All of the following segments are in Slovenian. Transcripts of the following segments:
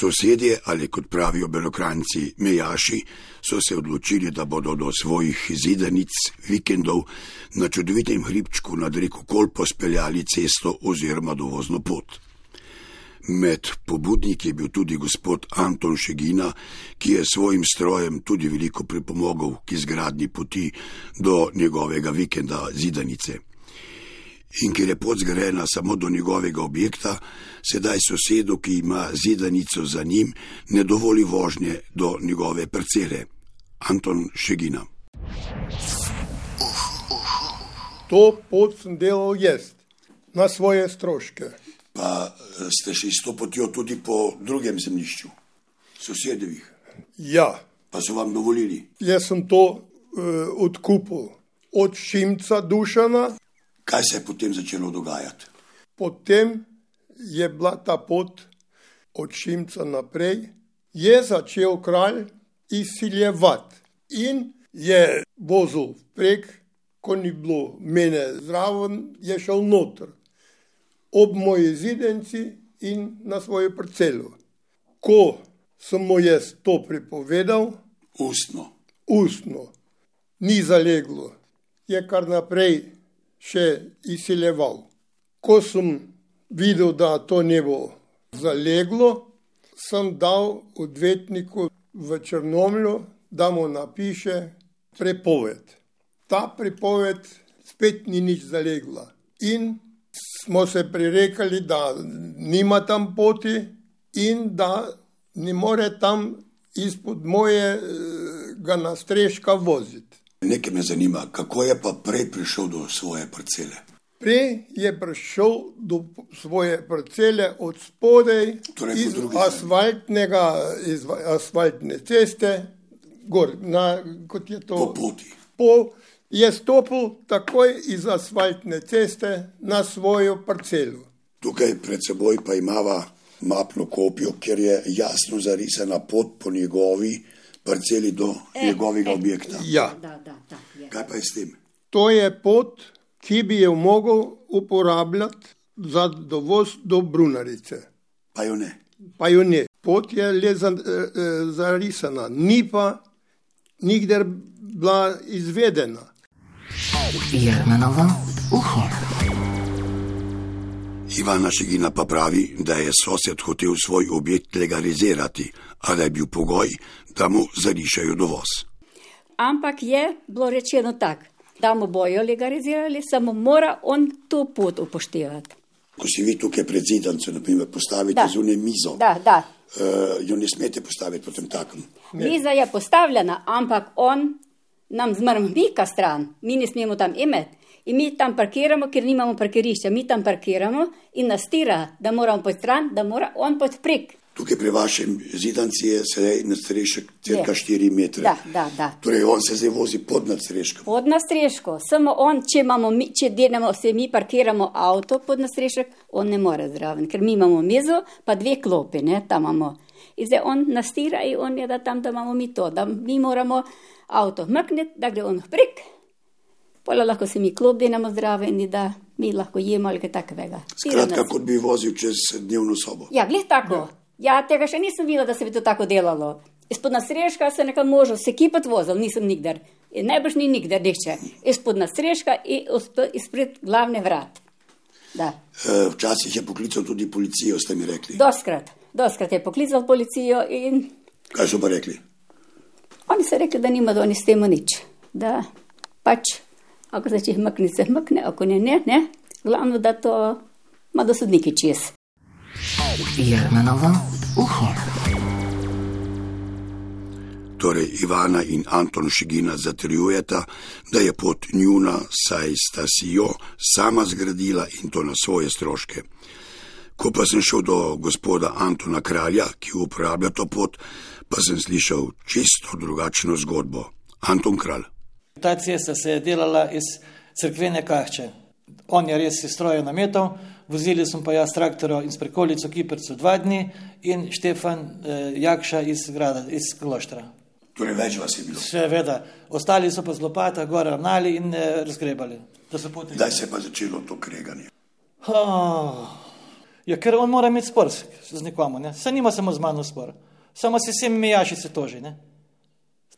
Sosedje ali kot pravijo belokranci mejaši so se odločili, da bodo do svojih zidanic vikendov na čudovitem hribčku nad reko Kolpo speljali cesto oziroma dovozno pot. Med pobudniki je bil tudi gospod Anton Šegina, ki je svojim strojem tudi veliko pripomogel k izgradni poti do njegovega vikenda zidanice in ker je pot zgrajena samo do njegovega objekta, sedaj sosedu, ki ima zidanico za njim, ne dovoli vožnje do njegove parcele. Anton Šegina. To pot sem delal jaz, na svoje stroške. Pa ste šli s to potjo tudi po drugem zemljišču, sosedovih? Ja. Pa so vam dovolili? Jaz sem to uh, odkupil od Šimca Dušana, Kaj se je potem začelo dogajati? Potem je bila ta pot od Šimca naprej, je začel kralj izsiljevati in je vozil prek, ko ni bilo mene zraven, je šel noter, ob moji zidenci in na svojo parcelo. Ko sem mu jaz to pripovedal, ustno, ustno. Ni zaleglo, je kar naprej še izsiljeval. Ko sem videl, da to ne bo zaleglo, sem dal odvetniku v Črnomlju, da mu napiše prepoved. Ta prepoved spet ni nič zalegla. In smo se prirekali, da nima tam poti in da ne more tam izpod mojega nastreška voziti. Nekaj me zanima, kako je pa prej prišel do svoje parcele? Prej je prišel do svoje parcele od spodaj, torej iz, asfaltnega, iz asfaltne ceste, gor, na, kot je to. Po poti. Po, je stopil takoj iz asfaltne ceste na svojo parcelo. Tukaj pred seboj pa imamo mapno kopijo, kjer je jasno zarisana pot po njegovi parceli do e, njegovega e, objekta. Ja. Da, da, da, Kaj pa je s tem? To je pot, ki bi jo mogel uporabljati za dovoz do Brunarice. Pa jo ne. Pa jo ne. Pot je le za, e, zarisana, ni pa nikdar bila izvedena. Jermenovo uho. Ivana Šigina pa pravi, da je sosed hotel svoj objekt legalizirati, a da je bil pogoj, da mu zarišajo dovoz. Ampak je bilo rečeno tako, da mu bojo legalizirali, samo mora on to pot upoštevati. Ko si vi tukaj pred zidancem, naprimer, postavite zunaj mizo, da, da. Uh, jo ne smete postaviti potem takem. Miza je postavljena, ampak on nam zmrmika stran, mi ne smemo tam imeti. In mi tam parkiramo, ker nimamo parkirišča, mi tam parkiramo in nas tira, da moramo pod stran, da mora on pod prek. Tukaj pri vašem zidanci je sedaj nadstrešek cirka 4 metre. Da, da, da. Torej on se zdaj vozi pod nadstreškom. Pod nadstreškom. Samo on, če, mi, če delamo, se mi parkiramo avto pod nadstrešek, on ne more zraven, ker mi imamo mizo, pa dve klopi, ne, tam imamo. In zdaj on nastira in on je da tam, da imamo mi to, da mi moramo avto mrkniti, da gre on prek. Pola lahko se mi klop delamo zraven in da mi lahko jemo ali kaj takega. Skratka, kot bi vozil čez dnevno sobo. Ja, glih tako. Ja. Ja, tega še nisem videla, da se bi to tako delalo. Izpod nasrežka se nekaj možo, se kipet vozil, nisem nikdar. In najbrž ni nikdar nihče. Izpod nasrežka in izpred glavne vrat. Da. E, včasih je poklical tudi policijo, ste mi rekli. Doskrat, doskrat je poklical policijo in. Kaj so pa rekli? Oni so rekli, da nima do oni s tem nič. Da pač, ako se jih mkne, se mkne, ako ne, ne, ne. Glavno, da to ima do sodniki čez. Jermenovo uho. Torej, Ivana in Anton Šigina zatrjujeta, da je pot njuna, saj sta si jo sama zgradila in to na svoje stroške. Ko pa sem šel do gospoda Antona Kralja, ki uporablja to pot, pa sem slišal čisto drugačno zgodbo. Anton Kralj. Ta cesta se je delala iz crkvene kahče. On je res stroje nametov, vozili smo pa jaz traktorjo in s prekolico Kiprcu dva dni in Štefan eh, Jakša iz grada, iz Kloštra. Torej več vas je bilo? Seveda, ostali so pa z lopata gore ravnali in eh, razgrebali. Kdaj se je pa začelo to kreganje? Oh, Ja, ker on mora imeti spor s, z nekom, ne? se nima samo z mano spor, samo se vsemi mejaši se toži. Ne?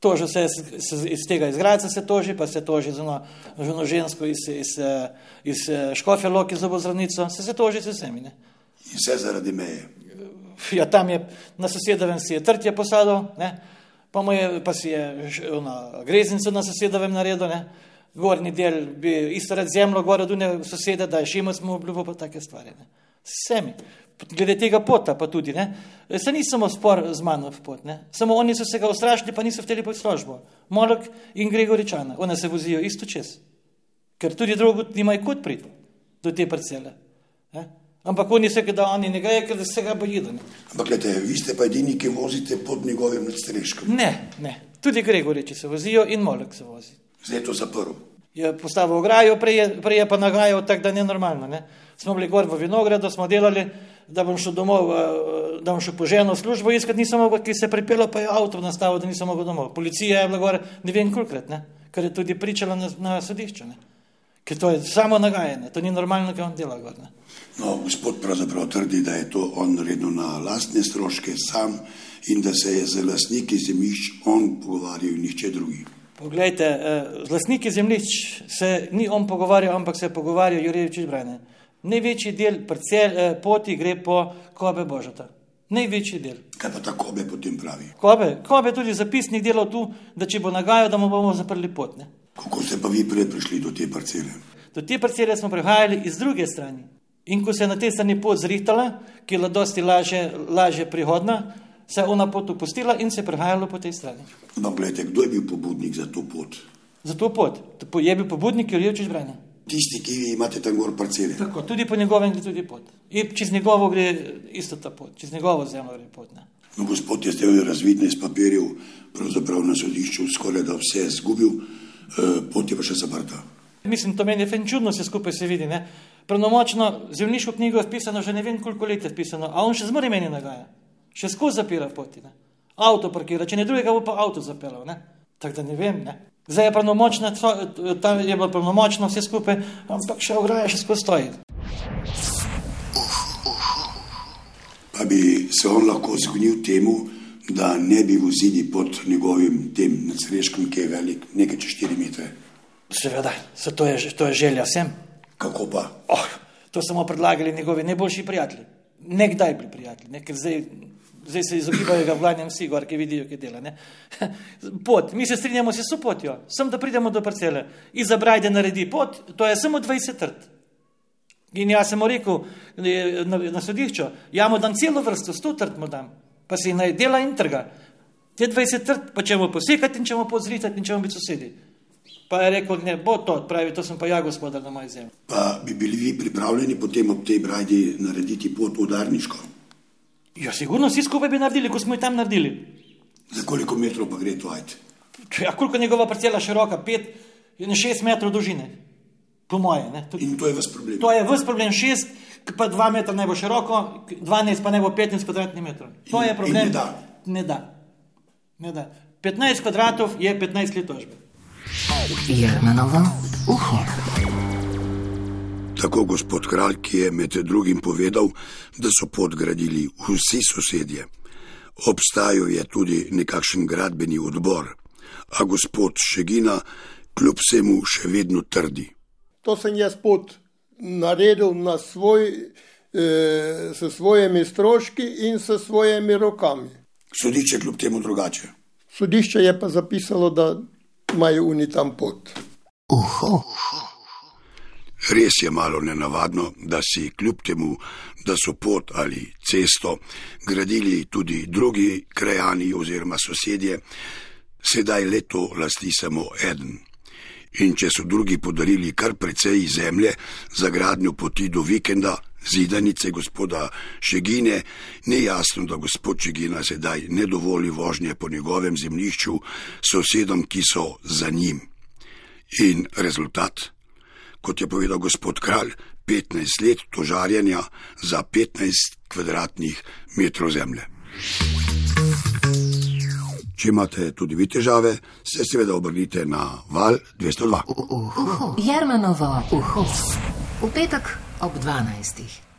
Toži se, se iz tega izgradca, se toži, pa se toži z eno žensko iz, iz, iz Škofja Loki z obozravnico, se se toži z vsemi. Ne? In vse zaradi meje. Ja, tam je na sosedovem si je trtje posadil, ne? pa, je, pa si je ona, greznico na sosedovem naredil, ne? gornji del bi isto rad zemljo, gore dune sosede, da je šimac mu obljubo, pa take stvari. Ne? Vsemi. Glede tega pota pa tudi, ne? se ni samo spor z mano v pot, ne? samo oni so se ga ustrašili, pa niso hteli pod službo. Molok in Gregoričana, one se vozijo isto čez, ker tudi drugo nimajo kot priti do te parcele. Ne? Ampak oni se, da oni ne grejo, ker se ga bojijo. Ampak gledajte, vi ste pa edini, ki vozite pod njegovim nadstreškom. Ne, ne, tudi Gregoriči se vozijo in Molok se vozi. Zdaj je to zaprl. Je postavil ograjo, prej je, prej je pa nagajal tako, da ni normalno. Ne? Smo bili gor v Vinogradu, smo delali, da bom šel domov, da bom šel po ženo službo iskati, nisem mogel, ki se je pripelo, pa je avto nastavil, da nisem mogel domov. Policija je bila gor ne vem kolikrat, ne? ker je tudi pričala na, na sodišču. Ne? Ker to je samo nagajanje, to ni normalno, kaj on dela gor. Ne? No, gospod pravzaprav trdi, da je to on naredil na lastne stroške sam in da se je z lastniki zemljišč on pogovarjal in nihče drugi. Poglejte, z lastniki zemljišč se ni on pogovarjal, ampak se je pogovarjal Jurevič Brane. Največji del parcel, poti gre po Kobe Božata. Največji del. Kaj pa ta Kobe potem pravi? Kobe, Kobe tudi zapisnik delal tu, da če bo nagajal, da mu bomo zaprli pot. Ne? Kako ste pa vi prej prišli do te parcele? Do te parcele smo prihajali iz druge strani. In ko se je na tej strani pot zrihtala, ki je bila dosti lažje, lažje prihodna, se je ona pot opustila in se je prihajalo po tej strani. No, gledajte, kdo je bil pobudnik za to pot? Za to pot. Je bil pobudnik Jurjevič Brane. Tisti, ki imate tam gor parcele. Tako, tudi po njegovem gre tudi pot. In čez njegovo gre isto ta pot, čez njegovo zemljo gre pot. Ne. No, gospod je zdaj razvidno iz papirjev, pravzaprav na sodišču skoraj da vse zgubil, eh, pot je pa še zaprta. Mislim, to meni je fen čudno, se skupaj se vidi. Ne. Pravnomočno zemljiško knjigo je pisano, že ne vem koliko let je pisano, a on še zmeri meni nagaja. Še skozi zapira poti. Ne. Avto parkira, če ne drugega bo pa avto zapeljal. Tako da ne vem. Ne. Zdaj je pravnomočno, tam je bilo pravnomočno vse skupaj, ampak še ograja še skozi stoji. Pa bi se on lahko zgnil temu, da ne bi vozili pod njegovim tem nadsreškom, ki je velik nekaj čez 4 metre. Seveda, se to, je, to je želja vsem. Kako pa? Oh, to smo predlagali njegovi najboljši prijatelji. Nekdaj bili prijatelji, ne? ker zdaj, zdaj se izogibajo ga vladnjem vsi, gor, ki vidijo, kaj dela. Ne? Pot, mi se strinjamo s potjo, sem da pridemo do parcele. Iza Brajde naredi pot, to je samo 20 trt. In jaz sem mu rekel na, na sodišču, ja mu dam celo vrsto, 100 trt mu dam, pa si naj dela in trga. Te 20 trt, pa če mu posekati in če mu pozritati in če mu biti sosedi. Pa je rekel, ne bo to, pravi, to sem pa ja gospodar na moji zemlji. Pa bi bili vi pripravljeni potem ob tej brajdi narediti pot udarniško? Ja, sigurno vsi skupaj bi naredili, ko smo jih tam naredili. Za koliko metrov pa gre to ajt? Ja, koliko je njegova parcela široka? Pet in šest metrov dolžine. Po moje. Ne? To, In to je vas problem. to je vse problem, šest, pa dva metra ne bo široko, dvanajst pa ne bo petnajst kvadratnih metrov. To In- je problem. ne da. Ne da. Ne da. 15 kvadratov je 15 let tožbe. Jermanovo uho. Tako gospod kralj, ki je med drugim povedal, da so pot gradili vsi sosedje. Obstajal je tudi nekakšen gradbeni odbor, a gospod Šegina kljub vsemu še vedno trdi. To sem jaz pot naredil na svoj, eh, s svojimi stroški in s svojimi rokami. Sodišče kljub temu drugače. Sodišče je pa zapisalo, da imajo oni tam pot. Uho. Res je malo nenavadno, da si kljub temu, da so pot ali cesto gradili tudi drugi krajani oziroma sosedje, sedaj leto lasti samo eden. In če so drugi podarili kar precej zemlje za gradnjo poti do vikenda, zidanice gospoda Šegine, ni jasno, da gospod Šegina sedaj ne dovoli vožnje po njegovem zemljišču sosedom, ki so za njim. In rezultat? Kot je povedal gospod kralj, 15 let tožarjenja za 15 kvadratnih metrov zemlje. Če imate tudi vi težave, se seveda obrnite na val 202. Jermanovo uho. V petek ob 12.